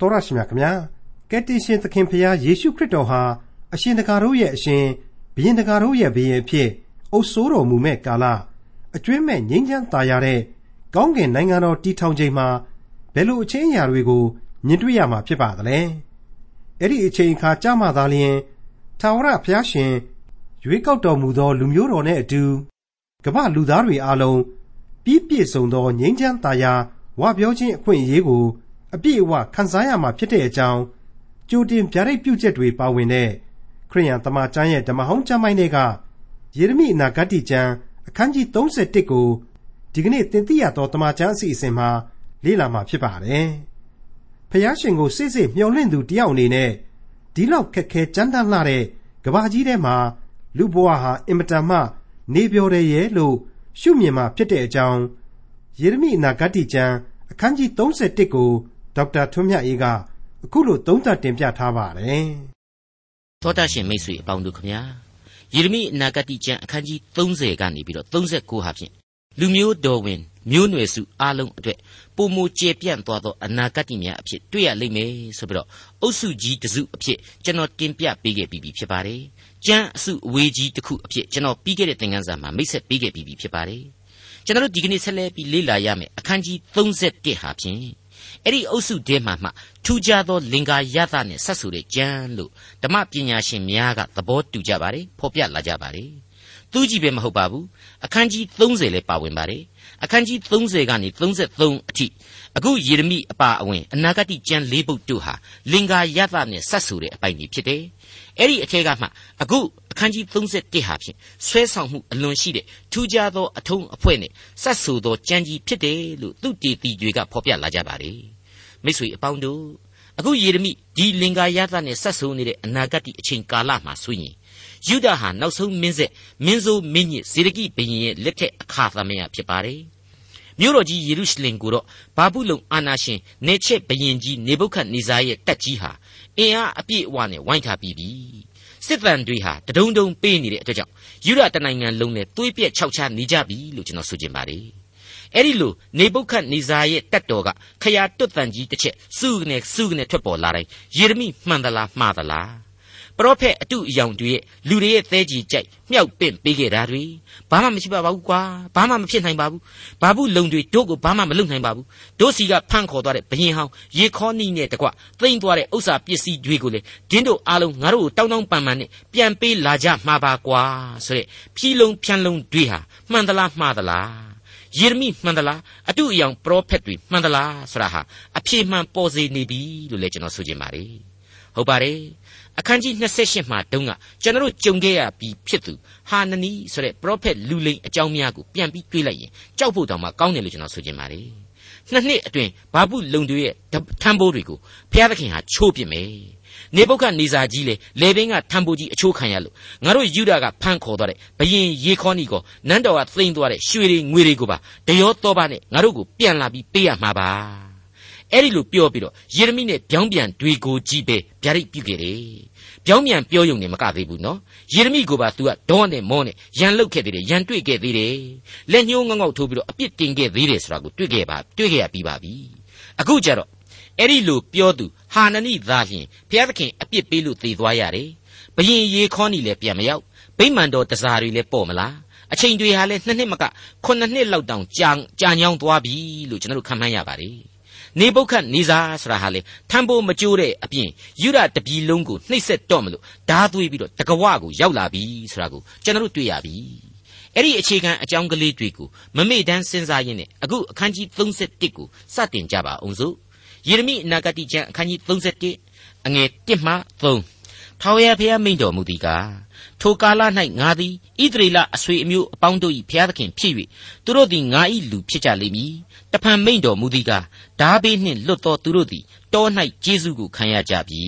တော်ရရှိမြခင်ဗျာကက်တင်ရှင်သခင်ဖျားယေရှုခရစ်တော်ဟာအရှင်တကာတို့ရဲ့အရှင်ဘုရင်တကာတို့ရဲ့ဘုရင်အဖြစ်အုပ်စိုးတော်မူမဲ့ကာလအကျွင်းမဲ့ငြိမ်းချမ်းသာယာတဲ့ကောင်းကင်နိုင်ငံတော်တည်ထောင်ချိန်မှာဘယ်လိုအချင်းအရာတွေကိုမြင်တွေ့ရမှာဖြစ်ပါသလဲအဲ့ဒီအချိန်အခါကြာမှသာလျှင်ထာဝရဘုရားရှင်ရွေးကောက်တော်မူသော လူမျိုးတော်နဲ့အတူကမ္ဘာလူသားတွေအားလုံးပြီးပြည့်စုံသောငြိမ်းချမ်းသာယာဝပြောခြင်းအခွင့်အရေးကို အပြည့်အဝခံစားရမှာဖြစ်တဲ့အကြောင်းကြိုတင်ဗျာဒိတ်ပြုချက်တွေပါဝင်တဲ့ခရိယန်တမန်ကျမ်းရဲ့ဓမ္မဟောင်းကျမ်းပိုင်းတွေကယေရမိအနာဂတ်ကျမ်းအခန်းကြီး31ကိုဒီကနေ့သင်သိရသောတမန်ကျမ်းအစီအစဉ်မှာလေ့လာမှာဖြစ်ပါတယ်။ဖျားရှင်ကိုစိတ်စိတ်မျှော်လင့်သူတယောက်အနေနဲ့ဒီလောက်ခက်ခဲကြမ်းတမ်းလှတဲ့ကဘာကြီးထဲမှာလူဘဝဟာအင်မတန်မှ နေပြော်တယ်ရဲ့လို့ရှုမြင်မှာဖြစ်တဲ့အကြောင်းယေရမိအနာဂတ်ကျမ်းအခန်းကြီး31ကို ဒေါက်တာထွန်းမြတ်အေးကအခုလိုသုံးသပ်တင်ပြထားပါတယ်။သောတာရှင်မိတ်ဆွေအပေါင်းတို့ခမညာယေရမိအနာဂတ်ကျမ်းအခန်းကြီး30ကနေပြီးတော့39ဟာဖြင့်လူမျိုးတော်ဝင်မျိုးနွယ်စုအားလုံးအတွက်ပုံမကျေပြန့်သွားသောအနာဂတ်များအဖြစ်တွေ့ရလိမ့်မယ်ဆိုပြီးတော့အုပ်စုကြီးတစုအဖြစ်ကျွန်တော်တင်ပြပေးခဲ့ပြီးပြီဖြစ်ပါတယ်။ကျမ်းအစုအဝေးကြီးတစ်ခုအဖြစ်ကျွန်တော်ပြီးခဲ့တဲ့သင်ခန်းစာမှာမိတ်ဆက်ပေးခဲ့ပြီးပြီဖြစ်ပါတယ်။ကျွန်တော်တို့ဒီကနေ့ဆက်လက်ပြီးလေ့လာရမယ်အခန်းကြီး31ဟာဖြင့် အဲ့ဒီအုပ်စုထဲမှာမှထူးခြားသောလင်္ကာရသနဲ့ဆက်ဆိုတဲ့ကျမ်းလို့ဓမ္မပညာရှင်များကသဘောတူကြပါတယ်ဖော်ပြလာကြပါတယ်သူကြီးပဲမဟုတ်ပါဘူးအခန်းကြီး30လည်းပါဝင်ပါတယ် အခန်းကြီး30ကနေ33အထိအခုယေရမိအပါအဝင်အနာဂတ်ကျမ်း၄ပုဒ်တို့ဟာလင်္ကာရသနဲ့ဆက်ဆိုတဲ့အပိုင်ကြီးဖြစ်တယ်အဲ့ဒီအထက်ကမှအခုအခန်းကြီး31ဟာဖြင့်ဆွဲဆောင်မှုအလွန်ရှိတဲ့ထူးခြားသောအထုံးအဖွဲ့နဲ့ဆက်ဆိုသောကြံကြီးဖြစ်တယ်လို့သူတေတီတွေကဖော်ပြလာကြပါလေမိတ်ဆွေအပေါင်းတို့အခုယေရမိဒီလင်္ကာယသနဲ့ဆက်ဆိုနေတဲ့အနာဂတ်အချိန်ကာလမှာဆိုရင် ယုဒဟာနောက်ဆုံးမင်းဆက်မင်းဆိုးမင်းညစ်ဇေဒကိဘုရင်ရဲ့လက်ထက်အခါသမယဖြစ်ပါတယ်မြို့တော်ကြီးယေရုရှလင်ကိုတော့ဘာဘူးလုံအာနာရှင်နေချက်ဘရင်ကြီးနေဗုခတ်နေဇာရဲ့တပ်ကြီးဟာအင်အားအပြည့်အဝနဲ့ဝိုင်းထားပြီးပြီစစ်တမ်းတွေဟာတဒုံဒုံပေးနေတဲ့အတွက်ကြောင့်ယူရတနိုင်ငံလုံးနဲ့သွေးပြက်ခြောက်ခြားနေကြပြီလို့ကျွန်တော်ဆိုချင်ပါတယ်အဲ့ဒီလိုနေပုတ်ခတ်နေဇာရဲ့တက်တော်ကခရာတွတ်တန်ကြီးတစ်ချက်စုကနေစုကနေထွက်ပေါ်လာတိုင်းယေရမိမှန်သလားမှားသလား ပရောဖက်အတုအယောင်တွေရဲ့လူတွေရဲ့သဲကြီးကြိုက်မြောက်ပင့်ပေးခဲ့တာတွေဘာမှမရှိပါဘူးကွာဘာမှမဖြစ်နိုင်ပါဘူးဘာဘူးလုံတွေတို့ကိုဘာမှမလုပ်နိုင်ပါဘူးတို့စီကဖန့်ခေါ်သွားတဲ့ဘယင်ဟောင်းရေခေါနီးနဲ့တကွသိမ့်သွားတဲ့ဥစ္စာပစ္စည်းတွေကိုလေဒင်းတို့အားလုံးငါတို့ကိုတောင်းတောင်းပန်ပန်နဲ့ပြန်ပေးလာကြမှာပါကွာဆိုတဲ့ဖြီးလုံးဖြန်းလုံးတွေဟာမှန်သလားမှားသလားယေရမိမှန်သလားအတုအယောင်ပရောဖက်တွေမှန်သလားဆိုတာဟာအဖြေမှန်ပေါ်စေနေပြီလို့လည်းကျွန်တော်ဆိုချင်ပါတယ်ဟုတ်ပါတယ် အခန်းကြီး28မှာတုန်းကကျွန်တော်တို့ကြုံခဲ့ရပြီးဖြစ်သူဟာနနီဆိုတဲ့ပရောဖက်လူလိန်အကြောင်းများကိုပြန်ပြီးတွေးလိုက်ရင်ကြောက်ဖို့တောင်မှကောင်းတယ်လို့ကျွန်တော်ဆိုချင်ပါတယ်နှစ်နှစ်အတွင်းဘာပုလုံတွေရဲ့ထမ်းပိုးတွေကိုဘုရားသခင်ဟာချိုးပစ်မယ်နေပုတ်ကနေစာကြီးလေလေဘင်းကထံပိုးကြီးအချိုးခံရလို့ငါတို့ယူဒာကဖမ်းခေါ်သွားတဲ့ဘယင်ရေခေါနီကိုနန်းတော်ကသိမ့်သွားတဲ့ရွှေတွေငွေတွေကိုပါတရောတော့ပါနဲ့ငါတို့ကိုပြန်လာပြီးပေးရမှာပါ အဲ့ဒီလိုပြောပြီးတော့ယေရမိနဲ့ပြောင်းပြန်တွေကိုကြီးပဲဗျာဒိတ်ပြုခဲ့တယ်ပြောင်းပြန်ပြောယုံနေမကသေးဘူးနော်ယေရမိကိုပါ तू ကဒေါနဲ့မောနဲ့ရန်လုတ်ခဲ့သေးတယ်ရန်တွေ့ခဲ့သေးတယ်လက်ညှိုးငေါငေါထိုးပြီးတော့အပြစ်တင်ခဲ့သေးတယ်ဆိုတာကိုတွေ့ခဲ့ပါတွေ့ခဲ့ရပြီးပါပြီအခုကျတော့အဲ့ဒီလိုပြောသူဟာနနိသာလျှင်ဘုရားသခင်အပြစ်ပေးလို့သေသွားရတယ်ဘယင်ရေခေါနီလည်းပြန်မရောက်ဗိမာန်တော်တစားတွေလည်းပေါ့မလားအချိန်တွေဟာလည်းနှစ်နှစ်မကခုနှစ်နှစ်လောက်တောင်ကြာကြာညောင်းသွားပြီလို့ကျွန်တော်တို့ခံမှန်းရပါတယ် နေပုတ်ခတ်နေစားဆိုတာဟာလေထံပိုးမကြိုးတဲ့အပြင်ယူရတပြီလုံးကိုနှိပ်စက်တော့မလို့ဓာသွေးပြီးတော့တကဝကိုရောက်လာပြီဆိုတာကိုကျွန်တော်တို့တွေ့ရပြီအဲ့ဒီအခြေခံအကြောင်းကလေးတွေကိုမမေ့တမ်းစဉ်းစားရင်းနဲ့အခုအခန်းကြီး31ကိုစတင်ကြပါအောင်စို့ယေရမိအနာဂတိကျမ်းအခန်းကြီး31အငယ်1မှ3ထာဝရဘုရားမိန့်တော်မူသည်ကားထိုကာလ၌ငါသည်ဣသရေလအဆွေအမျိုးအပေါင်းတို့၏ဘုရားသခင်ဖြစ်၍သူတို့သည်ငါ၏လူဖြစ်ကြလိမ့်မည် တဖန်မိန့်တော်မူသည်ကားဓာဘေးနှင့်လွတ်သောသူတို့သည်တော၌ကျေးဇူးကိုခံရကြပြီ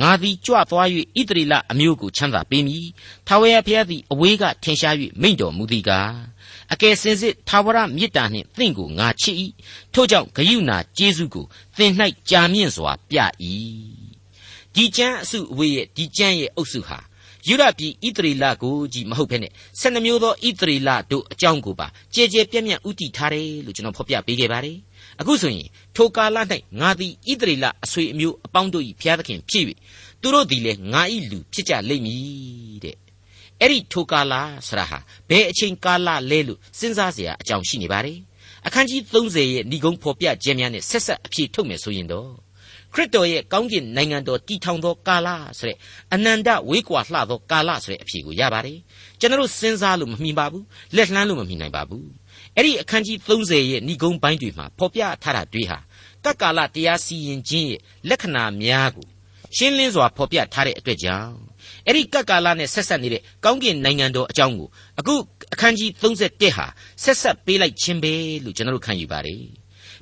ငါသည်ကြွသွား၍ဣသရေလအမျိုးကိုချမ်းသာပေးမည်ထာဝရဘုရားသည်အဝေးကထင်ရှား၍မိန့်တော်မူသည်ကားအကယ်စင်စစ်သာဝရမေတ္တာနှင့်သင်ကိုငါချစ်၏ထို့ကြောင့်ဂယုဏကျေးဇူးကိုသင်၌ကြာမြင့်စွာပြ၏ဒီကျမ်းအစုအဝေးရဲ့ဒီကျမ်းရဲ့အုပ်စုဟာ ယူရပြည်ဣသရေလကိုကြီးမဟုတ်ဘဲနဲ့၁၂မျိုးသောဣသရေလတို့အကြောင်းကိုပါကြဲကြဲပြန့်ပြန့်ဥတည်ထားတယ်လို့ကျွန်တော်ဖော်ပြပေးခဲ့ပါတယ် အခုဆိုရင်ထိုကာလ၌ငါသည်ဣသရေလအဆွေအမျိုးအပေါင်းတို့၏ဘုရားသခင်ဖြစ်၍သူတို့သည်လည်းငါ၏လူဖြစ်ကြလိမ့်မည်တဲ့အဲ့ဒီထိုကာလဆရာဟာဘယ်အချိန်ကာလလဲလို့စဉ်းစားเสียအကြောင်းရှိနေပါတယ်အခန်းကြီး30ရဲ့ဏိဂုံးဖော်ပြခြင်းများနဲ့ဆက်ဆက်အဖြေထုတ်မယ်ဆိုရင်တော့ ခရစ်တော်ရဲ့ကောင်းကင်နိုင်ငံတော်တည်ထောင်သောကာလဆိုတဲ့အနန္တဝေးကွာလှသောကာလဆိုတဲ့အဖြေကိုရပါတယ်ကျွန်တော်စဉ်းစားလို့မမြင်ပါဘူးလက်လှမ်းလို့မမြင်နိုင်ပါဘူးအဲ့ဒီအခန်းကြီး30ရဲ့ဏိဂုံးပိုင်းတွေမှာဖော်ပြထားတာတွေဟာကပ်ကာလတရားစီရင်ခြင်းရဲ့လက္ခဏာများကိုရှင်းလင်းစွာဖော်ပြထားတဲ့အတွက်ကြောင့်အဲ့ဒီကပ်ကာလနဲ့ဆက်ဆက်နေတဲ့ကောင်းကင်နိုင်ငံတော်အကြောင်းကိုအခုအခန်းကြီး31ဟာဆက်ဆက်ပေးလိုက်ခြင်းပဲလို့ကျွန်တော်တို့ခံယူပါတယ်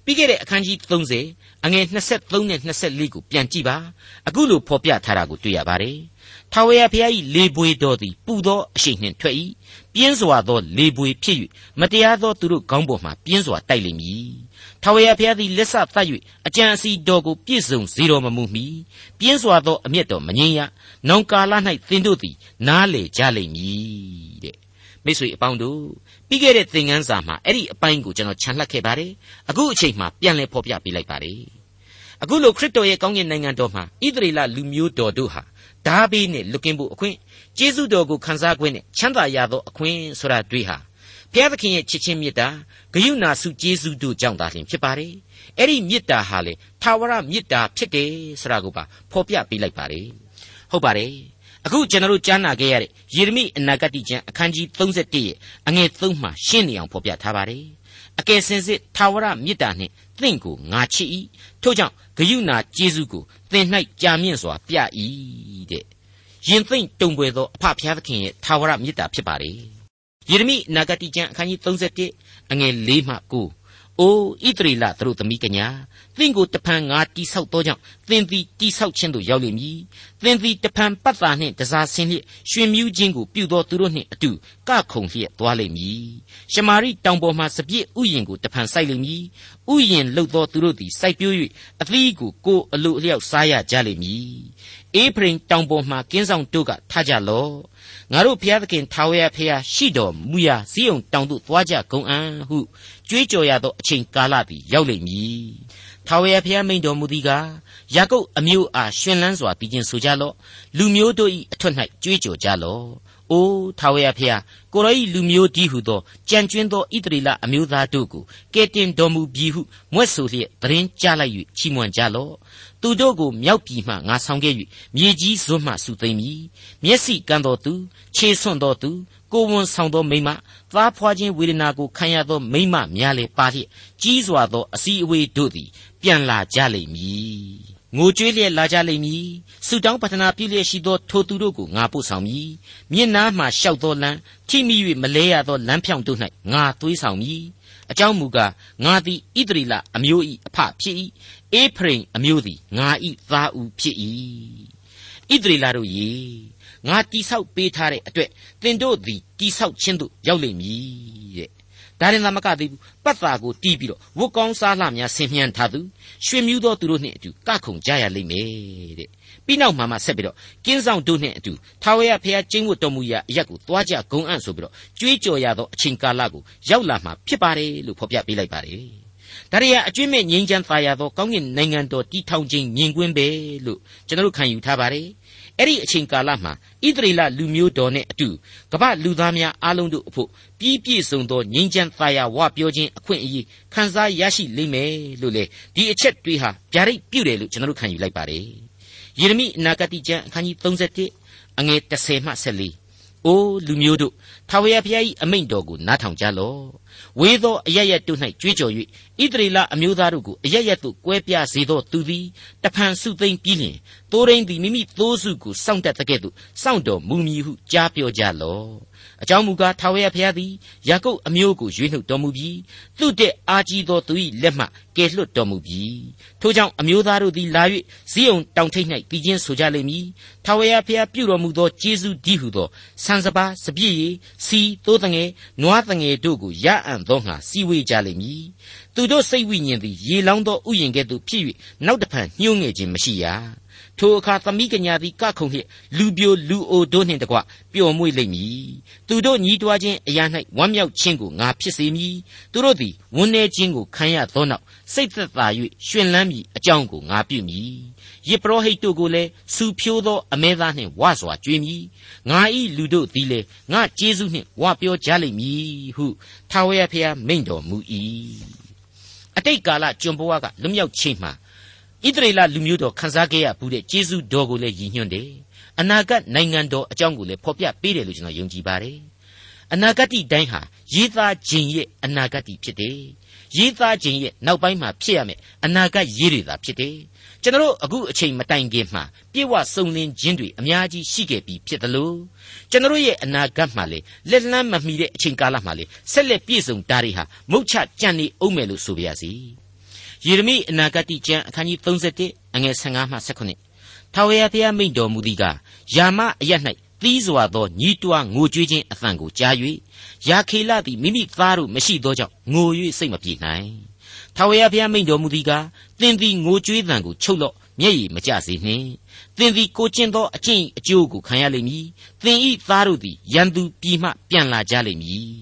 ပြီးခဲ့တဲ့အခန်းကြီး30အငယ်23နဲ့24ကိုပြန်ကြည့်ပါအခုလိုဖော်ပြထားတာကိုတွေ့ရပါတယ်ထာဝရဘုရား၏လေပွေတော်သည်ပူသောအရှိန်နှင့်ထွက်၏ပြင်းစွာသောလေပွေဖြစ်၍မတရားသောသူတို့ခေါင်းပေါ်မှပြင်းစွာတိုက်လိမ့်မည်ထာဝရဘုရားသည်လက်ဆသတ်၍အကြံအစီတော်ကိုပြည့်စုံစေတော်မမူမီပြင်းစွာသောအမျက်တော်မငြိမ်းရနောင်ကာလ၌သင်တို့သည်နားလေကြလိမ့်မည်တဲ့ မိတ်ဆွေအပေါင်းတို့ပြီးခဲ့တဲ့သင်ခန်းစာမှာအဲ့ဒီအပိုင်းကိုကျွန်တော်ခြံလှပ်ခဲ့ပါတယ်အခုအချိန်မှပြန်လည်ဖော်ပြပေးလိုက်ပါတယ်အခုလိုခရစ်တော်ရဲ့ကောင်းကင်နိုင်ငံတော်မှာဣသရေလလူမျိုးတော်တို့ဟာဓာဘေးနဲ့လွတ်ကင်းဖို့အခွင့်ကျေးဇူးတော်ကိုခံစားခွင့်နဲ့ချမ်းသာရသောအခွင့်ဆိုတာတွေ့ဟာဘုရားသခင်ရဲ့ချစ်ချင်းမေတ္တာဂရုဏာစုကျေးဇူးတို့ကြောင့်သာလျှင်ဖြစ်ပါတယ်အဲ့ဒီမေတ္တာဟာလေထာဝရမေတ္တာဖြစ်တယ်ဆိုတာကိုပါဖော်ပြပေးလိုက်ပါတယ်ဟုတ်ပါတယ် အခုကျွန်တော်တို့ကြားနာခဲ့ရတဲ့ယေရမိအနာဂတ်ကျမ်းအခန်းကြီး31ရဲ့အငယ်3မှာရှင်းနေအောင်ဖော်ပြထားပါတယ်အကယ်စင်စစ်ထာဝရမေတ္တာနှင့်သင်ကိုငါချစ်၏ထို့ကြောင့်ဂယုဏကျေးဇူးကိုသင်၌ကြာမြင့်စွာပြ၏တဲ့ရင်သိမ့်တုံပွေသောအဖဖျားသခင်ရဲ့ထာဝရမေတ္တာဖြစ်ပါလေယေရမိနဂတိကျမ်းအခန်းကြီး31အငယ်၄မှ9 အိုဣသရေလသူတို့သမီးကညာသင်ကိုတဖန်ငါတိဆောက်သောကြောင့်သင်သည်တိဆောက်ခြင်းသို့ရောက်လိမ့်မည်သင်သည်တဖန်ပတ်တာနှင့်တစားဆင်းလျက်ရွှင်မြူးခြင်းကိုပြုသောသူတို့နှင့်အတူကခုန်လျက်သွားလိမ့်မည်ရှမာရိတောင်ပေါ်မှစပြည့်ဥယျင်ကိုတဖန်စိုက်လိမ့်မည်ဥယျင်လှုပ်သောသူတို့သည်စိုက်ပျိုး၍အသီးကိုကိုယ်အလိုအလျောက်စားရကြလိမ့်မည်အေဖရင်တောင်ပေါ်မှကင်းဆောင်တို့ကထကြလော့ငါတို့ဘုရားသခင်ထာဝရဘုရားရှိတော်မူရာဇိယုံတောင်သို့သွားကြကုန်အံ့ဟု ကြွေးကြော်ရသောအချိန်ကာလသည်ရောက်လိမ့်မည်ထာဝရဘုရားမိန်တော်မူသည်ကားယာကုပ်အမျိုးအားရှင်လန်းစွာပြီးခြင်းဆိုကြလော့လူမျိုးတို့၏အထွတ်၌ကြွေးကြော်ကြလော့အိုးထာဝရဘုရားကိုရောဤလူမျိုးဒီဟုသောကြံကျွင်းသောဣတရီလအမျိုးသားတို့ကိုကဲတင်တော်မူပြီဟုမွဲ့ဆိုလျက်သတင်းကြားလိုက်၍ချီးမွမ်းကြလော့သူတို့ကိုမြောက်ပြည်မှငါဆောင်ခဲ့၍မြေကြီးစွန်းမှစုသိမ့်မည်မျက်စိကန်းတော်သူခြေဆွန့်တော်သူ ကိုဝန်ဆောင်သောမိမသားဖွာခြင်းဝေဒနာကိုခံရသောမိမများလေပါလျက်ကြီးစွာသောအစည်းအဝေးတို့သည် ပြန်လာကြလိမ့်မည်ငိုကြွေးလျက်လာကြလိမ့်မည်ဆုတောင်းပတနာပြုလျက်ရှိသောထိုသူတို့ကိုငါပို့ဆောင်မည်မြင့်နားမှလျှောက်သောလမ်းထိမိ၍မလဲရသောလမ်းဖြောင့်တို့၌ငါသွေးဆောင်မည်အကြောင်းမူကားငါသည်ဣသရေလအမျိုး၏အဖဖြစ်၏အေဖရိမ်အမျိုးသည်ငါ၏သားဦးဖြစ်၏ဣသရေလတို့ရေ ငါတိဆောက်ပေးထားတဲ့အတွက်သင်တို့သည်တိဆောက်ခြင်းသို့ရောက်လိမ့်မည်တဲ့ဒါရင်သာမကသေးဘူးပတ်တာကိုတီးပြီးတော့ဝတ်ကောင်းစားလှများဆင်မြန်းထားသူရွှေမြူးသောသူတို့နှင့်အတူကခုန်ကြရလိမ့်မယ်တဲ့ပြီးနောက်မှမှဆက်ပြီးတော့ကင်းဆောင်တို့နှင့်အတူထာဝရဘုရားကျင်းဝတ်တော်မူရာအရက်ကိုသွားကြဂုံအံ့ဆိုပြီးတော့ကြွေးကြော်ရသောအချိန်ကာလကိုရောက်လာမှဖြစ်ပါတယ်လို့ဖော်ပြပေးလိုက်ပါတယ်ဒါရီယာအကျွင့်မဲ့ငြိမ်းချမ်းသာရသောကောင်းကင်နိုင်ငံတော်တည်ထောင်ခြင်းမြင်ကွင်းပဲလို့ကျွန်တော်တို့ခံယူထားပါတယ် အဲ့ဒီအချိန်ကာလမှာဣသရေလလူမျိုးတော်နဲ့အတူကမ္ဘာလူသားများအားလုံးတို့အဖို့ပြီးပြည့်စုံသောငြိမ်းချမ်းသာယာဝပြောခြင်းအခွင့်အရေးခံစားရရှိလိမ့်မယ်လို့လေဒီအချက်တွေးဟာဗျာဒိတ်ပြုတယ်လို့ကျွန်တော်တို့ခံယူလိုက်ပါတယ်ယေရမိအနာဂတိကျမ်းအခန်းကြီး31အငယ်30မှ14အိုးလူမျိုးတို့ ထာဝရဘုရား၏အမိန့်တော်ကိုနားထောင်ကြလော့ဝေသောအရရက်တို့၌ကြွေးကြော်၍ဣသရေလအမျိုးသားတို့ကိုအရရက်သို့ကွဲပြားစေသောသူသည်တဖန်စုသိမ့်ပြီးလျင်တိုးရင်းသည်မိမိသိုးစုကိုစောင့်တတ်တဲ့ကဲ့သို့စောင့်တော်မူမည်ဟုကြားပြောကြလော့ အကြောင်းမူကားထာဝရဘုရားသည်ယာကုပ်အမျိုးကိုရွေးနှုတ်တော်မူပြီးသူ့တဲ့အာကြီးသောသူ၏လက်မှကယ်လွတ်တော်မူပြီးထို့ကြောင့်အမျိုးသားတို့သည်လာ၍ဇိယုန်တောင်ထိပ်၌တည်ခြင်းဆိုကြလိမ့်မည်ထာဝရဘုရားပြုတော်မူသောကျေးဇူးဒီဟုသောဆန်စပါးစပြည့်ရည်စီသိုးတငယ်နွားတငယ်တို့ကိုရအံ့သောငါစီဝေးကြလိမ့်မည်သူတို့စိတ်ဝိညာဉ်သည်ရေလောင်းသောဥယျင်ကဲ့သို့ဖြစ်၍နောက်တဖန်ညှိုးငယ်ခြင်းမရှိရ ထိုအခါသမီးကညာသည်ကခုန်လျက်လူပြိုလူအိုတို့နှင့်တကွပျော်မွေ့လိမ့်မည်သူတို့ညီးတွားခြင်းအရာ၌ဝမ်းမြောက်ခြင်းကိုငါဖြစ်စေမည်သူတို့သည်ဝန်းနေခြင်းကိုခံရသောနောက်စိတ်သက်သာ၍ရှင်လန်းမည်အကြောင်းကိုငါပြုမည်ယေပရောဟိတ်တို့ကိုလည်းစူဖြိုးသောအမဲသားနှင့်ဝါစွာကြွေးမည်ငါဤလူတို့သည်လည်းငါကျေးဇူးနှင့်ဝါပြောကြလိမ့်မည်ဟုထာဝရဘုရားမိန့်တော်မူ၏အတိတ်ကာလကျွန်ဘဝကလွတ်မြောက်ခြင်းမှာ ဣသရေလလူမျိုးတော်ခန်းစားခဲ့ရဘူးတဲ့ကျေးဇူးတော်ကိုလည်းရည်ညွှန်းတယ်အနာဂတ်နိုင်ငံတော်အကြောင်းကိုလည်းဖော်ပြပေးတယ်လို့ကျွန်တော်ယုံကြည်ပါတယ်အနာဂတ်တိုင်းဟာရေးသားခြင်းရဲ့အနာဂတ်ဖြစ်တယ်ရေးသားခြင်းရဲ့နောက်ပိုင်းမှာဖြစ်ရမယ်အနာဂတ်ရေးတွေသာဖြစ်တယ်ကျွန်တော်အခုအချိန်မတိုင်ခင်မှာပြေဝစုံလင်ခြင်းတွေအများကြီးရှိခဲ့ပြီးဖြစ်တယ်လို့ကျွန်တော်ရဲ့အနာဂတ်မှာလေလက်လန်းမမီတဲ့အချိန်ကာလမှာလေဆက်လက်ပြည့်စုံတာတွေဟာမုတ်ချကြံ့နေအောင်မယ်လို့ဆိုပါရစေ ယေရမိအနာဂတ်ကျမ်းအခန်းကြီး31အငယ်15မှ18ထာဝရဘုရားမိန့်တော်မူသည်ကယာမအရ၌သီးစွာသောညီးတွားငိုကြွေးခြင်းအသံကိုကြား၍ယာခေလသည်မိမိသားတို့မရှိသောကြောင့်ငို၍စိတ်မပြေနိုင်ထာဝရဘုရားမိန့်တော်မူသည်ကားသင်သည်ငိုကြွေးသံကိုချုပ်လော့မျက်ရည်မကျစေနှင့်သင်သည်ကိုကျင့်သောအကျင့်အကျိုးကိုခံရလိမ့်မည်သင်ဤသားတို့သည်ရန်သူပြည်မှပြန်လာကြလိမ့်မည်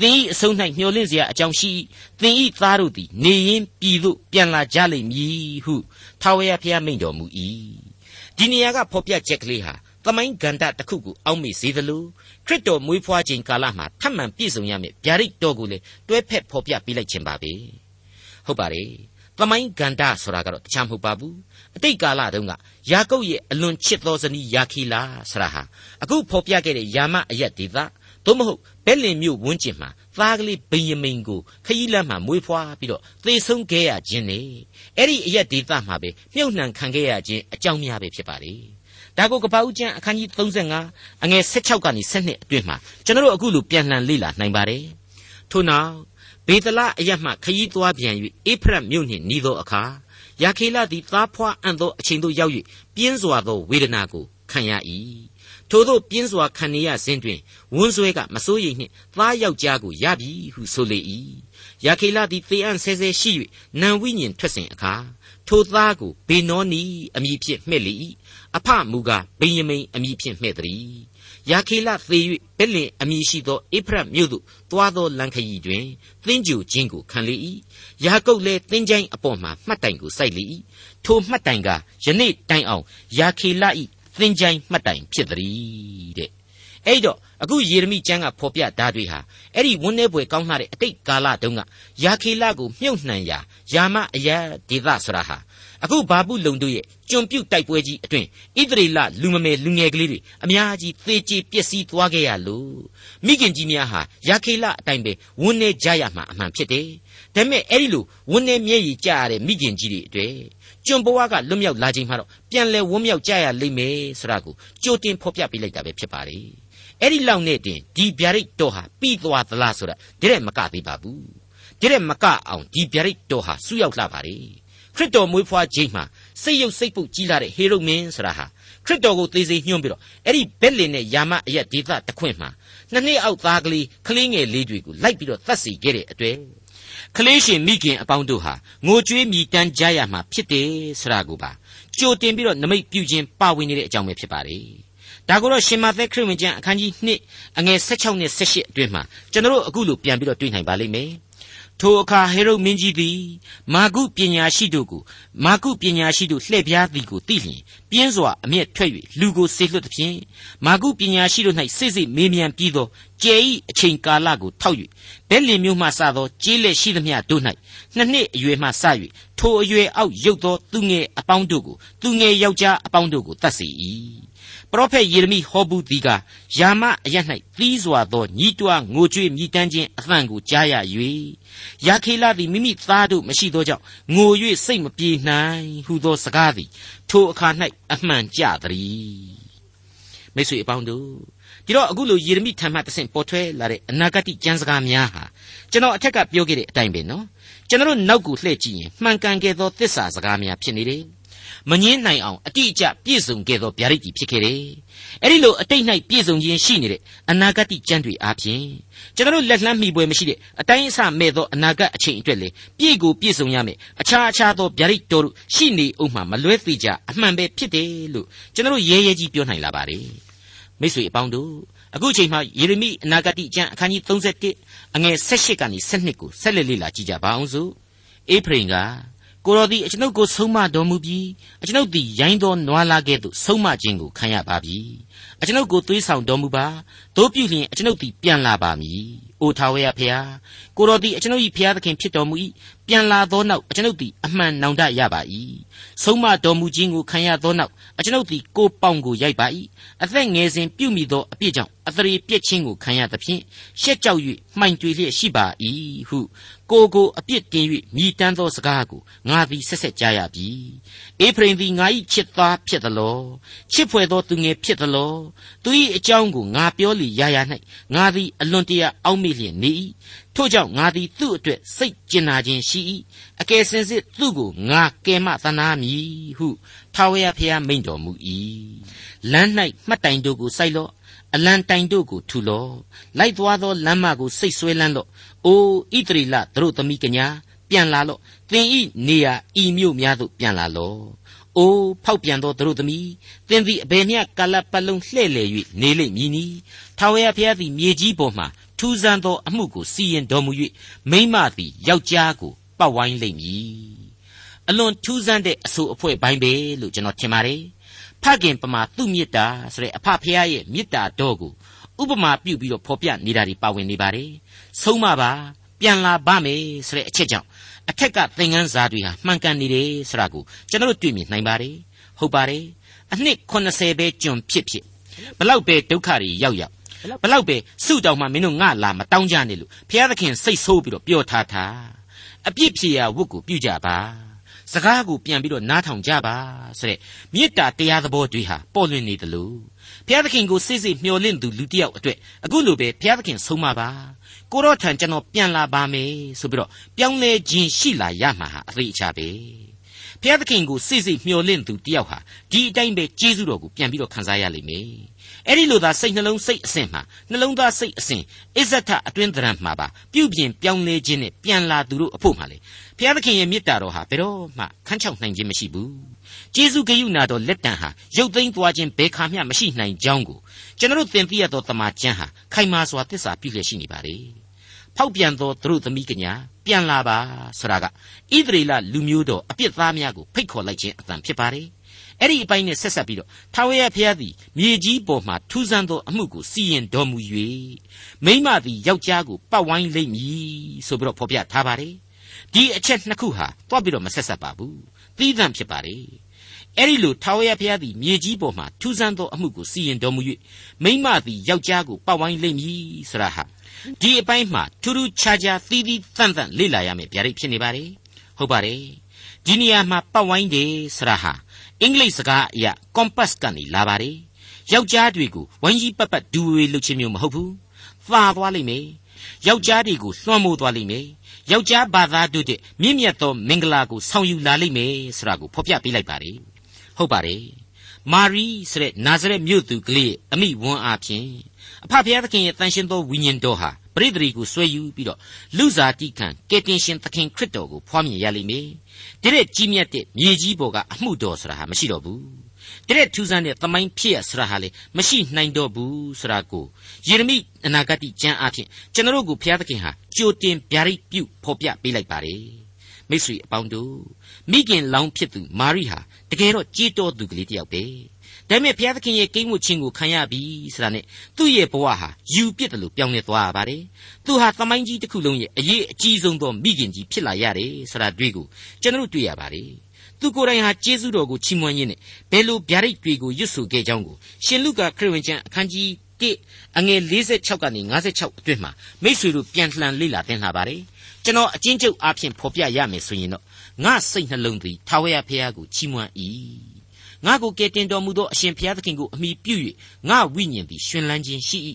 သင်ဤအဆုံး၌မျှော်လင့်စရာအကြောင်းရှိသင်ဤသားတို့သည်နေရင်ပြည်သို့ပြန်လာကြလိမ့်မည်ဟုထာဝရဘုရားမိန့်တော်မူ၏ဒီနေရာကဖော်ပြချက်ကလေးဟာသမိုင်းဂန္ဓတစ်ခုကိုအောက်မေ့စေသလိုခရစ်တော်မွေးဖွားခြင်းကာလမှာထပ်မံပြည့်စုံရမယ့်ဗျာဒိတ်တော်ကိုလည်းတွဲဖက်ဖော်ပြပေးလိုက်ခြင်းပါပဲဟုတ်ပါတယ်သမိုင်းဂန္ဓဆိုတာကတော့တခြားမဟုတ်ပါဘူးအတိတ်ကာလတုန်းကယာကုပ်ရဲ့အလွန်ချစ်သောဇနီးယာခီလာဆရာဟာအခုဖော်ပြခဲ့တဲ့ယာမအယက်ဒေသ သို့မဟုတ်ဘဲလင်မြို့ဝန်းကျင်မှာသားကလေးဗိယမိန်ကိုခရီးလမ်းမှာမွေးဖွားပြီးတော့သေဆုံးခဲ့ရခြင်းနဲ့အဲ့ဒီအယက်ဒေသမှာပဲမြုပ်နှံခံခဲ့ရခြင်းအကြောင်းများပဲဖြစ်ပါလေဒါကိုကပ္ပဦးကျမ်းအခန်းကြီး35အငယ်16ကနေ17အတွင်းမှာကျွန်တော်တို့အခုလိုပြန်လှန်လေ့လာနိုင်ပါတယ်ထို့နောက်ဘေသလအရမှခရီးသွားပြန်၍အေဖရတ်မြို့နှင့်နီးသောအခါယာခေလသည်သားဖွားအံ့သောအချိန်သို့ရောက်၍ပြင်းစွာသောဝေဒနာကိုခံရ၏ ထို့သောပြင်းစွာခံနေရစဉ်တွင်ဝန်းဆွဲကမစိုးရိမ်နှင့်သားယောက်ျားကိုရပြီဟုဆိုလေ၏ယာခေလသည်သေအံ့ဆဲဆဲရှိ၍နံဝိညာဉ်ထွက်စဉ်အခါထိုသားကိုဘေနောနီအမည်ဖြင့်မှဲ့လေ၏အဖမူကားဗိယမိန်အမည်ဖြင့်မှဲ့သည်ယာခေလသေ၍ဘက်လင်အမည်ရှိသောအေဖရတ်မြို့သို့တွားသောလမ်းခရီးတွင်သင်္ကြူခြင်းကိုခံလေ၏ယာကုပ်လည်းသင်္ချိုင်းအပေါ်မှာမှတ်တိုင်ကိုစိုက်လေ၏ထိုမှတ်တိုင်ကယနေ့တိုင်အောင်ယာခေလ၏ သင်္ချိုင်းမှတ်တိုင်ဖြစ်သည်တဲ့အဲ့တော့အခုယေရမိကျမ်းကဖော်ပြဓာတ်တွေဟာအဲ့ဒီဝန်းနေပွဲကောင်းလာတဲ့အတိတ်ကာလတုန်းကယာခေလကိုမြုပ်နှံရာယာမအယဒေသဆိုတာဟာအခုဘာပုလုံတို့ရဲ့ကျွန်ပြုတ်တိုက်ပွဲကြီးအတွင်ဣသရေလလူမမယ်လူငယ်ကလေးတွေအများကြီးသေကြေပျက်စီးသွားခဲ့ရလို့မိခင်ကြီးများဟာယာခေလအတိုင်းပဲဝန်းနေကြရမှာအမှန်ဖြစ်တယ်ဒါပေမဲ့အဲ့ဒီလိုဝန်းနေမျက်ရည်ကျရတဲ့မိခင်ကြီးတွေအတွေ့ ကျွန်ဘဝကလွတ်မြောက်လာခြင်းမှာတော့ပြန်လဲဝန်းမြောက်ကြရလိမ့်မယ်ဆိုတာကိုကြိုတင်ဖော်ပြပေးလိုက်တာပဲဖြစ်ပါလေအဲ့ဒီလောက်နဲ့တင်ဒီဗျာဒိတ်တော်ဟာပြီးသွားသလားဆိုတာဒီတဲ့မကသေးပါဘူးဒီတဲ့မကအောင်ဒီဗျာဒိတ်တော်ဟာစူးရောက်လာပါလေခရစ်တော်မွေးဖွားခြင်းမှာစိတ်ရုပ်စိတ်ပုတ်ကြီးလာတဲ့ဟေရုမင်းဆိုတာဟာခရစ်တော်ကိုသေစေညွှန်းပြီးတော့အဲ့ဒီဘက်လင်နဲ့ယာမအရက်ဒေသတခွင့်မှာနှစ်နှစ်အောက်သားကလေးကလေးငယ်လေးတွေကိုလိုက်ပြီးတော့သတ်စီခဲ့တဲ့အတွေ့ ကလေးရှင်မိခင်အပေါင်းတို့ဟာငိုကြွေးမြည်တမ်းကြရမှာဖြစ်တယ်ဆိုတာကိုပါကြိုတင်ပြီးတော့နမိတ်ပြုခြင်းပါဝင်နေတဲ့အကြောင်းပဲဖြစ်ပါလေဒါကိုတော့ရှင်မာသက်ခရစ်ဝင်ကျမ်းအခန်းကြီး2အငယ်16နဲ့18အတွင်းမှာကျွန်တော်တို့အခုလိုပြန်ပြီးတော့တွေ့နိုင်ပါလိမ့်မယ်ထိုအခါဟေရုမင်းကြီးသည်မာကုပညာရှိတို့ကိုမာကုပညာရှိတို့လှည့်ပြားသည်ကိုသိလျင်ပြင်းစွာအမျက်ထွက်၍လူကိုဆေလွတ်သဖြင့်မာကုပညာရှိတို့၌စိတ်စိတ်မေးမြန်းပြီးသော ကျဲဤအချိန်ကာလကိုထောက်၍ဘဲလင်မျိုးမှစသောကြေးလက်ရှိသမျှတို့၌နှစ်နှစ်အရွယ်မှစ၍ထိုအရွယ်အောက်ရုပ်သောသူငယ်အပေါင်းတို့ကိုသူငယ်ယောက်ျားအပေါင်းတို့ကိုတတ်စေ၏ပရောဖက်ယေရမိဟောဘူးသည်ကယာမအရ၌သီးစွာသောညီးတွားငိုကြွေးမြည်တမ်းခြင်းအသံကိုကြားရ၍ယာခေလသည်မိမိသားတို့မရှိသောကြောင့်ငို၍စိတ်မပြေနိုင်ဟုသောစကားသည်ထိုအခါ၌အမှန်ကြသည်မိတ်ဆွေအပေါင်းတို့ ဒီတော့အခုလိုယေရမိထံမှတဆင့်ပေါ်ထွဲလာတဲ့အနာဂတ်ကျမ်းစကားများဟာကျွန်တော်အထက်ကပြောခဲ့တဲ့အတိုင်းပဲနော်ကျွန်တော်နောက်ကိုလှည့်ကြည့်ရင်မှန်ကန်ခဲ့သောသစ္စာစကားများဖြစ်နေတယ်မငင်းနိုင်အောင်အတိအကျပြည့်စုံခဲ့သောဗျာဒိတ်ကြီးဖြစ်ခဲ့တယ်။အဲဒီလိုအတိတ်၌ပြည့်စုံခြင်းရှိနေတဲ့အနာဂတ်ကျမ်းတွေအားဖြင့်ကျွန်တော်လက်လှမ်းမီပွဲမရှိတဲ့အတိုင်းအဆမဲ့သောအနာဂတ်အချိန်အတွက်လေပြည့်ကိုပြည့်စုံရမယ်အခြားအခြားသောဗျာဒိတ်တော်တို့ရှိနေအောင်မှမလွဲသေးကြအမှန်ပဲဖြစ်တယ်လို့ကျွန်တော်ရဲရဲကြီးပြောနိုင်လာပါတယ်။ မိတ်ဆွေအပေါင်းတို့အခုချိန်မှာယေရမိအနာဂတ်ကျမ်းအခန်းကြီး31အငယ်18ကနေ12ကိုဆက်လက်လေ့လာကြည့်ကြပါအောင်စို့အေဖရင်ကကိုတော်သည်အကျွန်ုပ်ကိုဆုံးမတော်မူပြီးအကျွန်ုပ်သည်ရိုင်းသောနွားလာကဲ့သို့ဆုံးမခြင်းကိုခံရပါပြီ အကျွန်ုပ်ကိုသွေးဆောင်တော်မူပါတို့ပြုလျင်အကျွန်ုပ်သည်ပြန်လာပါမည်အိုထာဝရဖျားကိုတော်သည်အကျွန်ုပ်၏ဖျားသခင်ဖြစ်တော်မူ၏ပြန်လာသောနောက်အကျွန်ုပ်သည်အမှန်နောင်တရပါ၏ဆုံးမတော်မူခြင်းကိုခံရသောနောက်အကျွန်ုပ်သည်ကိုပေါင်ကိုရိုက်ပါ၏အသက်ငယ်စဉ်ပြုမိသောအပြစ်ကြောင့်အသရေပြက်ခြင်းကိုခံရသဖြင့်ရှက်ကြောက်၍မှိုင်တွေလျက်ရှိပါ၏ဟုကိုကိုအပြစ်တင်၍မြည်တမ်းသောစကားကိုငါသည်ဆက်ဆက်ကြားရပြီအေဖရင်သည်ငါ၏ချစ်သားဖြစ်သလောချစ်ဖွယ်သောသူငယ်ဖြစ်သလောသူ၏အကြောင်းကိုငါပြောလီရရ၌ငါသည်အလွန်တရာအောက်မေ့လျက်နေ၏ထို့ကြောင့်ငါသည်သူ့အတွက်စိတ်ကျင်နာခြင်းရှိ၏အကယ်စင်စစ်သူ့ကိုငါကယ်မသနာမည်ဟုထာဝရဘုရားမိန့်တော်မူ၏လမ်း၌မှတ်တိုင်တို့ကိုစိုက်လော့အလံတိုင်တို့ကိုထူလော့လိုက်သွားသောလမ်းမကိုစိတ်ဆွဲလန်းလော့အိုဣတရီလသူတို့သမီးကညာပြန်လာလော့သင်ဤနေရာဤမြို့များသို့ပြန်လာလော့ အိုးဖောက်ပြန်သောသူတို့သမီးသင်သည်အဘယ်မျှကာလပတ်လုံးလှဲ့လေ၍နေလိမ့်မည်နီထာဝရဘုရားသည်မြေကြီးပေါ်မှထူးဆန်းသောအမှုကိုစီရင်တော်မူ၍မိမသည်ယောက်ျားကိုပတ်ဝိုင်းလိမ့်မည်အလွန်ထူးဆန်းတဲ့အဆိုအဖွဲပိုင်းပဲလို့ကျွန်တော်ထင်ပါတယ်ဖခင်ပမာသူ့မေတ္တာဆိုတဲ့အဖဖခင်ရဲ့မေတ္တာတော်ကိုဥပမာပြုပြီးတော့ဖော်ပြနေတာတွေပါဝင်နေပါတယ်ဆုံးမပါပြန်လာပါမယ်ဆိုတဲ့အချက်ကြောင့် အထက်ကသင်ခန်းစာတွေဟာမှန်ကန်နေတယ်ဆိုတာကိုကျွန်တော်တို့တွေ့မြင်နိုင်ပါတယ်ဟုတ်ပါတယ်အနှစ်80ပဲကျွန်ဖြစ်ဖြစ်ဘလောက်ပဲဒုက္ခတွေရောက်ရောက်ဘလောက်ပဲစုတောင်မှမင်းတို့ငါလာမတောင်းကြနဲ့လို့ဘုရားသခင်စိတ်ဆိုးပြီးတော့ပြောထားတာအပြစ်ဖြေရာဝတ်ကိုပြုကြပါစကားကိုပြန်ပြီးတော့နားထောင်ကြပါဆိုတဲ့မေတ္တာတရားသဘောတွေဟာပေါ်လွင်နေတယ်လို့ဘုရားသခင်ကိုစိတ်စိတ်မျှော်လင့်သူလူတစ်ယောက်အတွက်အခုလိုပဲဘုရားသခင်ဆုံးမပါ ကိုတော့ထံကျွန်တော်ပြန်လာပါမယ်ဆိုပြီးတော့ပြောင်းလဲခြင်းရှိလာရမှာဟာအသေးအချာပဲဘုရားသခင်ကိုစိတ်စိတ်မျှော်လင့်သူတယောက်ဟာဒီအတိုင်းပဲကျေးဇူးတော်ကိုပြန်ပြီးတော့ခံစားရလိမ့်မယ်အဲ့ဒီလိုသာစိတ်နှလုံးစိတ်အစဉ်မှာနှလုံးသားစိတ်အစဉ်အစ္ဆထအတွင်းသဏ္ဍာန်မှာပါပြုပြင်ပြောင်းလဲခြင်းနဲ့ပြန်လာသူတို့အဖို့မှာလေဘုရားသခင်ရဲ့မေတ္တာတော်ဟာဘယ်တော့မှခန်းချောက်နိုင်ခြင်းမရှိဘူးကျေးဇူးဂရုဏာတော်လက်တံဟာရုပ်သိမ်းသွားခြင်းဘယ်ခါမျှမရှိနိုင်ကြောင်းကိုကျွန်တော်သင်သိရသောတမန်ကျမ်းဟာခိုင်မာစွာသစ္စာပြုလျက်ရှိနေပါလေ ဖောက်ပြန်သောသူတို့သမီးကညာပြန်လာပါဆိုတာကဣသရေလလူမျိုးတော်အပြစ်သားများကိုဖိတ်ခေါ်လိုက်ခြင်းအတန်ဖြစ်ပါတယ်အဲ့ဒီအပိုင်းနဲ့ဆက်ဆက်ပြီးတော့ထာဝရဘုရားသည်မြေကြီးပေါ်မှာထူးဆန်းသောအမှုကိုစီရင်တော်မူ၍မိမသည်ယောက်ျားကိုပတ်ဝိုင်းလိမ့်မည်ဆိုပြီးတော့ဖော်ပြထားပါတယ်ဒီအချက်နှစ်ခုဟာတွားပြီးတော့မဆက်ဆက်ပါဘူးသီးသန့်ဖြစ်ပါတယ်အဲ့ဒီလိုထာဝရဘုရားသည်မြေကြီးပေါ်မှာထူးဆန်းသောအမှုကိုစီရင်တော်မူ၍မိမသည်ယောက်ျားကိုပတ်ဝိုင်းလိမ့်မည်ဆိုတာဟာ ဒီအပိုင်းမှာထူးထူးခြားခြားသီးသီးသန့်သန့်လေ့လာရမယ်ဗျာဒိတ်ဖြစ်နေပါတယ်ဟုတ်ပါတယ်ဒီနေရာမှာပတ်ဝိုင်းတယ်ဆိုတာဟာအင်္ဂလိပ်စကားအရ compass ကနေလာပါတယ်ယောက်ျားတွေကိုဝိုင်းကြီးပတ်ပတ်ဒူဝေလုပ်ခြင်းမျိုးမဟုတ်ဘူးသာသွားလိမ့်မယ်ယောက်ျားတွေကိုလွှမ်းမိုးသွားလိမ့်မယ်ယောက်ျားဘာသာတို့တဲ့မြင့်မြတ်သောမင်္ဂလာကိုဆောင်ယူလာလိမ့်မယ်ဆိုတာကိုဖော်ပြပေးလိုက်ပါတယ်ဟုတ်ပါတယ်မာရီဆိုတဲ့နာဇရက်မြို့သူကလေးအမိဝန်းအားဖြင့် အဖဖခင်သခင်ရဲ့တန်ရှင်သောဝိညာဉ်တော်ဟာပရိသေရီကိုဆွဲယူပြီးတော့လူစားတိခံကယ်တင်ရှင်သခင်ခရစ်တော်ကိုဖွားမြင်ရလိမ့်မယ်။တရက်ကြီးမြတ်တဲ့မြေကြီးပေါ်ကအမှုတော်ဆိုတာဟာမရှိတော့ဘူး။တရက်ထူးဆန်းတဲ့သမိုင်းဖြစ်ရဆိုတာဟာလေမရှိနိုင်တော့ဘူးဆိုတာကိုယေရမိအနာဂတ်ကျမ်းအဖြစ်ကျွန်တော်တို့ကိုဘုရားသခင်ဟာကြိုတင်ဗျာဒိတ်ပြုဖော်ပြပေးလိုက်ပါတယ်။မိတ်ဆွေအပေါင်းတို့မိခင်လောင်းဖြစ်သူမာရိဟာတကယ်တော့ကြည်တော်သူကလေးတယောက်ပဲ။ ဒါပေမဲ့ဘုရားသခင်ရဲ့ကိန်းဝတ်ခြင်းကိုခံရပြီဆိုတာနဲ့သူ့ရဲ့ဘဝဟာယူပစ်တယ်လို့ပြောင်းလဲသွားရပါတယ်သူဟာသမိုင်းကြီးတစ်ခုလုံးရဲ့အရေးအကြီးဆုံးသောမိခင်ကြီးဖြစ်လာရတယ်ဆိုတာတွေ့ကိုကျွန်တော်တွေ့ရပါတယ်သူကိုယ်တိုင်ဟာကျေးဇူးတော်ကိုချီးမွမ်းရင်းနဲ့ဘယ်လိုဗျာဒိတ်တွေကိုရွတ်ဆိုခဲ့ကြောင်းကိုရှင်လုကာခရစ်ဝင်ကျမ်းအခန်းကြီး1အငယ်46ကနေ56အတွင်းမှာမိษွေတို့ပြန်လှန်လေ့လာသင်လာပါတယ်ကျွန်တော်အချင်းချုပ်အားဖြင့်ဖော်ပြရမယ်ဆိုရင်တော့ငါစိတ်နှလုံးသည်ထာဝရဘုရားကိုချီးမွမ်း၏ ငါကိုကယ်တင်တော်မူသောအရှင်ဘုရားသခင်ကိုအမိပြု၍ငါဝိညာဉ်သည်ရှင်လန်းခြင်းရှိ၏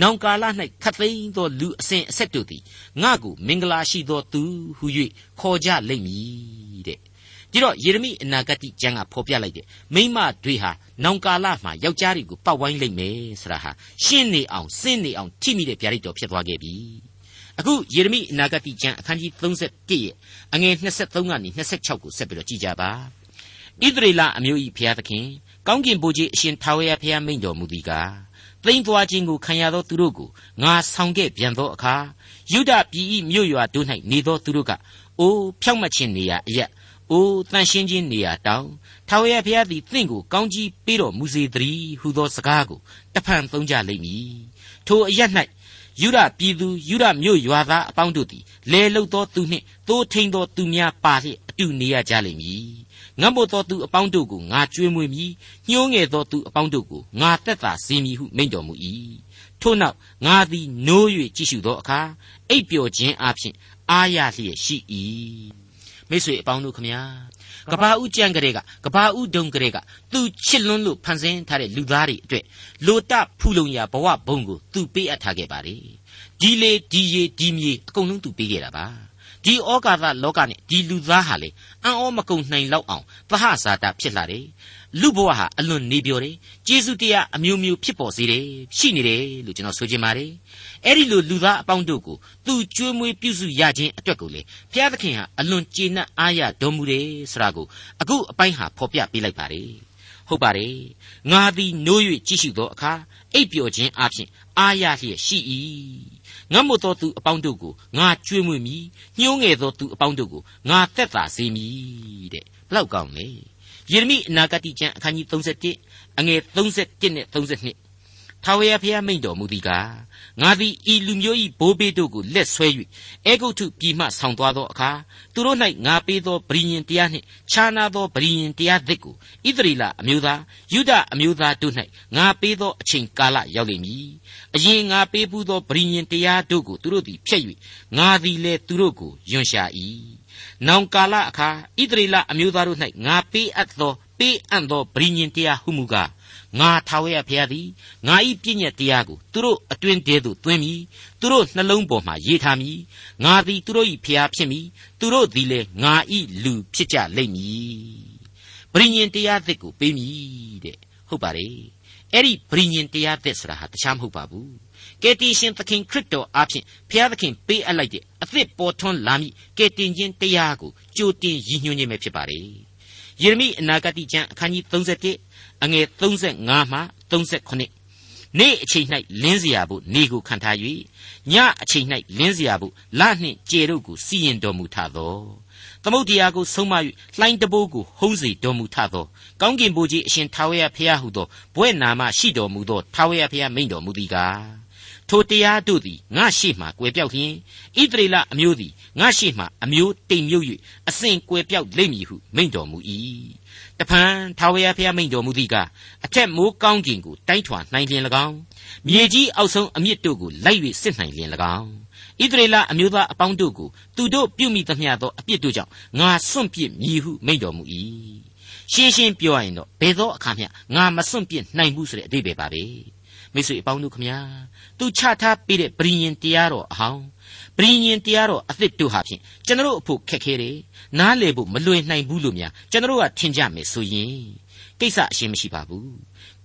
နောင်ကာလ၌ခတ်သိမ်းသောလူအစဉ်အဆက်တို့သည်ငါကိုမင်္ဂလာရှိသောသူဟု၍ခေါ်ကြလိမ့်မည်တဲ့ဒီတော့ယေရမိအနာဂတိကျမ်းကဖော်ပြလိုက်တဲ့မိမတွေဟာနောင်ကာလမှာယောက်ျားတွေကိုပတ်ဝိုင်းလိုက်မယ်ဆိုတာဟာရှင်းနေအောင်စင်းနေအောင်ထိမိတဲ့ဗျာဒိတ်တော်ဖြစ်သွားခဲ့ပြီအခုယေရမိအနာဂတိကျမ်းအခန်းကြီး31ရဲ့အငယ်23ကနေ26ကိုဆက်ပြီးတော့ကြည့်ကြပါ ဣသရေလအမျိုး၏ဘုရားသခင်ကောင်းကင်ဘုရားအရှင်ထာဝရဘုရားမိန့်တော်မူသည်ကားသိမ့်သွားခြင်းကိုခံရသောသူတို့ကိုငါဆောင်ခဲ့ပြန်သောအခါယုဒပြည်၏မြို့ရွာတို့၌နေသောသူတို့ကအိုးဖြောက်မတ်ခြင်းနေရာအရက်အိုးတန်ရှင်းခြင်းနေရာတောင်ထာဝရဘုရားသည်သင်ကိုကောင်းကြီးပေးတော်မူစေတည်းဟုသောစကားကိုတဖန်သုံးကြလိမ့်မည်ထိုအရက်၌ယုဒပြည်သူယုဒမြို့ရွာသားအပေါင်းတို့သည်လဲလုသောသူနှင့်သိုးထိန်သောသူများပါလျက်အတူနေရကြလိမ့်မည် ငတ်မို့သောသူအပေါင်းတို့ကိုငါကြွေးမွေးမည်ညှိုးငယ်သောသူအပေါင်းတို့ကိုငါတက်တာစေမည်ဟုမိန့်တော်မူ၏ထို့နောက်ငါသည်နိုး၍ကြည့်ရှုသောအခါအိပ်ပျော်ခြင်းအပြင်အာရလျက်ရှိ၏မိတ်ဆွေအပေါင်းတို့ခမညာကဘာဦးကြံကလေးကကဘာဦးဒုံကလေးကသူချစ်လွန်းလို့ဖန်ဆင်းထားတဲ့လူသားတွေအတွက်လိုတဖူလုံရာဘဝဘုံကိုသူပေးအပ်ထားခဲ့ပါလေဒီလေဒီရေဒီမြေအကုန်လုံးသူပေးခဲ့တာပါ ဒီဩကာသလောကနဲ့ဒီလူသားဟာလေအံ့ဩမကုန်နိုင်လောက်အောင်သဟဇာတာဖြစ်လာတယ်လူဘဝဟာအလွန်နေပြောတယ်ကျေးဇူးတရားအမျိုးမျိုးဖြစ်ပေါ်စေတယ်ရှိနေတယ်လို့ကျွန်တော်ဆိုချင်ပါတယ်အဲ့ဒီလိုလူသားအပေါင်းတို့ကိုသူကျွေးမွေးပြုစုရခြင်းအတွက်ကိုလေဘုရားသခင်ဟာအလွန်ကျေနပ်အားရတော်မူတယ်ဆိုတာကိုအခုအပိုင်းဟာဖော်ပြပေးလိုက်ပါတယ်ဟုတ်ပါတယ်ငါသည်နိုး၍ကြည့်ရှုသောအခါအိပ်ပျော်ခြင်းအပြင်အားရလျက်ရှိ၏ ငတ်မတော်သူအပေါင်းတို့ကိုငါကြွေးမွေ့မည်ညှိုးငယ်သောသူအပေါင်းတို့ကိုငါသက်သာစေမည်တဲ့ဘလောက်ကောင်းလဲယေရမိအနာဂတိကျမ်းအခန်းကြီး31အငယ်31နဲ့32ထာဝရဘုရားမိန့်တော်မူသည်ကား ငါသည်ဤလူမျိုး၏ဘိုးဘေးတို့ကိုလက်ဆွဲ၍အေဂုတ်ထုပြည်မှဆောင်းသွားသောအခါသူတို့၌ငါပေးသောဗြိညင်တရားနှင့်ခြားနာသောဗြိညင်တရားသစ်ကိုဣသရေလအမျိုးသားယုဒအမျိုးသားတို့၌ငါပေးသောအချိန်ကာလရောက်လိမ့်မည်အရင်ငါပေးဘူးသောဗြိညင်တရားတို့ကိုသူတို့သည်ဖျက်၍ငါသည်လည်းသူတို့ကိုယွန်ရှာ၏နောင်ကာလအခါဣသရေလအမျိုးသားတို့၌ငါပေးအပ်သောပေးအပ်သောဗြိညင်တရားဟုမူကား ငါထာဝရဘုရားသည်ငါ၏ပြည့်ညက်တရားကိုသူတို့အတွင်တဲသို့သွင်းမည်သူတို့နှလုံးပေါ်မှာရေးထားမည်ငါသည်သူတို့၏ဘုရားဖြစ်မည်သူတို့သည်လည်းငါ၏လူဖြစ်ကြလိမ့်မည်ပရိညင်တရားသစ်ကိုပေးမည်တဲ့ဟုတ်ပါတယ်အဲ့ဒီပရိညင်တရားသစ်ဆိုတာဟာတခြားမဟုတ်ပါဘူးကယ်တင်ရှင်သခင်ခရစ်တော်အားဖြင့်ဘုရားသခင်ပေးအပ်လိုက်တဲ့အသစ်ပေါ်ထွန်းလာမည်ကယ်တင်ခြင်းတရားကိုကြိုတင်ရည်ညွှန်းခြင်းပဲဖြစ်ပါတယ်ယေရမိအနာဂတိကျမ်းအခန်းကြီး31 အငယ်35မှ39နေ့အချိန်၌လင်းเสียဖို့နေကိုခံထား၍ညအချိန်၌လင်းเสียဖို့လနှင့်ကျေတို့ကိုစီရင်တော်မူထသောသမုတ်တရားကိုဆုံးမ၍လှိုင်းတဘိုးကိုဟုံးစေတော်မူထသောကောင်းကင်ဘုရားအရှင်ထာဝရဘုရားဟုသောဘွဲ့နာမရှိတော်မူသောထာဝရဘုရားမိန့်တော်မူသည်ကားထိုတရားတို့သည်ငါရှိမှကွယ်ပြောက်လျင်ဣသရေလအမျိုးသည်ငါရှိမှအမျိုးတိမ်မြုပ်၍အစဉ်ကွယ်ပြောက်လိမ့်မည်ဟုမိန့်တော်မူ၏ တဖန်ထာဝရဘုရားမိန့်တော်မူသည်ကအထက်မိုးကောင်းကင်ကိုတိုင်းထွာနိုင်လျင်၎င်းမြေကြီးအောက်ဆုံးအမြစ်တို့ကိုလိုက်၍စစ်နိုင်လျင်၎င်းဣသရေလအမျိုးသားအပေါင်းတို့ကိုသူတို့ပြုမိသမျှသောအပြစ်တို့ကြောင့်ငါစွန့်ပစ်မည်ဟုမိန့်တော်မူ၏ရှင်းရှင်းပြောရရင်တော့ဘယ်သောအခါမျှငါမစွန့်ပစ်နိုင်ဘူးဆိုတဲ့အဓိပ္ပာယ်ပါပဲမိတ်ဆွေအပေါင်းတို့ခမညာသူချထားပေးတဲ့ပရိညင်တရားတော်အဟောင်း ပရိညင်တရားတော်အသစ်တို့ဟာဖြင့်ကျွန်တော်အဖို့ခက်ခဲတယ်နားလေဖို့မလွယ်နိုင်ဘူးလို့များကျွန်တော်ကထင်ကြမယ်ဆိုရင်ကိစ္စအရှင်းမရှိပါဘူး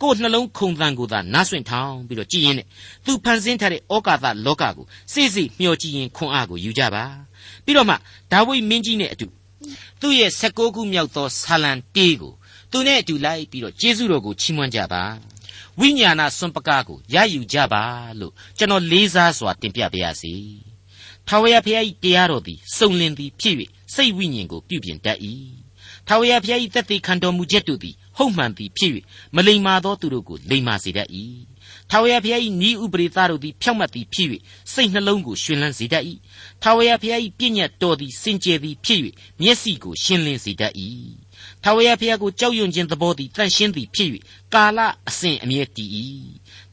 ကိုယ်နှလုံးခုန်သံကိုသာနားဆွင့်ထောင်းပြီးတော့ကြည်ရင်နဲ့သူဖန်ဆင်းထားတဲ့ဩကာသလောကကိုစိတ်စိတ်မျှော်ကြည့်ရင်ခွန်အားကိုယူကြပါပြီးတော့မှဒါဝိမင်းကြီးနဲ့အတူသူ့ရဲ့16ခုမြောက်သောဆာလံတေးကိုသူနဲ့အတူလိုက်ပြီးတော့ကျေးဇူးတော်ကိုချီးမွမ်းကြပါဝိညာဏစွန့်ပကားကိုရယူကြပါလို့ကျွန်တော်လေးစားစွာတင်ပြပါရစေ။ ထာဝရဘုရား၏တရားတော်သည်စုံလင်သည်ဖြစ်၍စိတ်ဝိညာဉ်ကိုပြုပြင်တတ်၏။ထာဝရဘုရား၏သက်သေခံတော်မူချက်တို့သည်ဟုတ်မှန်သည်ဖြစ်၍မလိမ္မာသောသူတို့ကိုလိမ္မာစေတတ်၏။ထာဝရဘုရား၏ဤဥပရိသတို့သည်ဖြောက်မှတ်သည်ဖြစ်၍စိတ်နှလုံးကိုရှင်လန်းစေတတ်၏။ထာဝရဘုရား၏ပြည့်ညတ်တော်သည်စင်ကြယ်သည်ဖြစ်၍မျက်စိကိုရှင်းလင်းစေတတ်၏ ထာဝရဘုရားကိုကြောက်ရွံ့ခြင်းသဘောသည်တန့်ရှင်းသည်ဖြစ်၍ကာလအစဉ်အမြဲတည်၏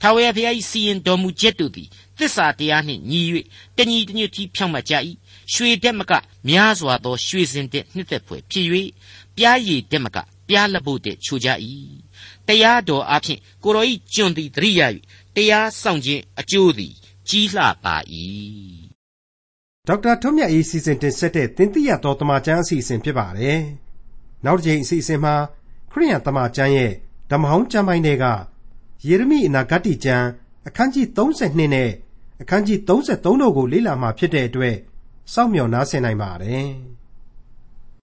ထာဝရဘုရား၏စီရင်တော်မူချက်တို့သည်သစ္စာတရားနှင့်ညီ၍တညီတညွတ်တီဖြောင့်မတ်ကြ၏ရွှေတက်မကများစွာသောရွှေစင်တဲ့နှစ်သက်ဖွယ်ဖြစ်၍ပြားရည်တက်မကပြားလက်ဖို့တဲ့ချိုကြ၏တရားတော်အဖျင်ကိုတော်၏ကျွန်သည်တရိယာ၍တရားဆောင်ခြင်းအကျိုးသည်ကြီးလှပါ၏ဒေါက်တာထွန်းမြတ်၏စီစဉ်တင်ဆက်တဲ့တင်ပြတော်တမချန်းအစီအစဉ်ဖြစ်ပါတယ် နောက်တစ်ချိန်အစီအစဉ်မှာခရိယန်တမန်ကျမ်းရဲ့ဓမ္မဟောင်းကျမ်းပိုင်းတွေကယေရမိအနာဂတ်ကျမ်းအခန်းကြီး32နဲ့အခန်းကြီး33တို့ကိုလေ့လာမှဖြစ်တဲ့အတွက်စောင့်မျှော်နားဆင်နိုင်ပါတယ်။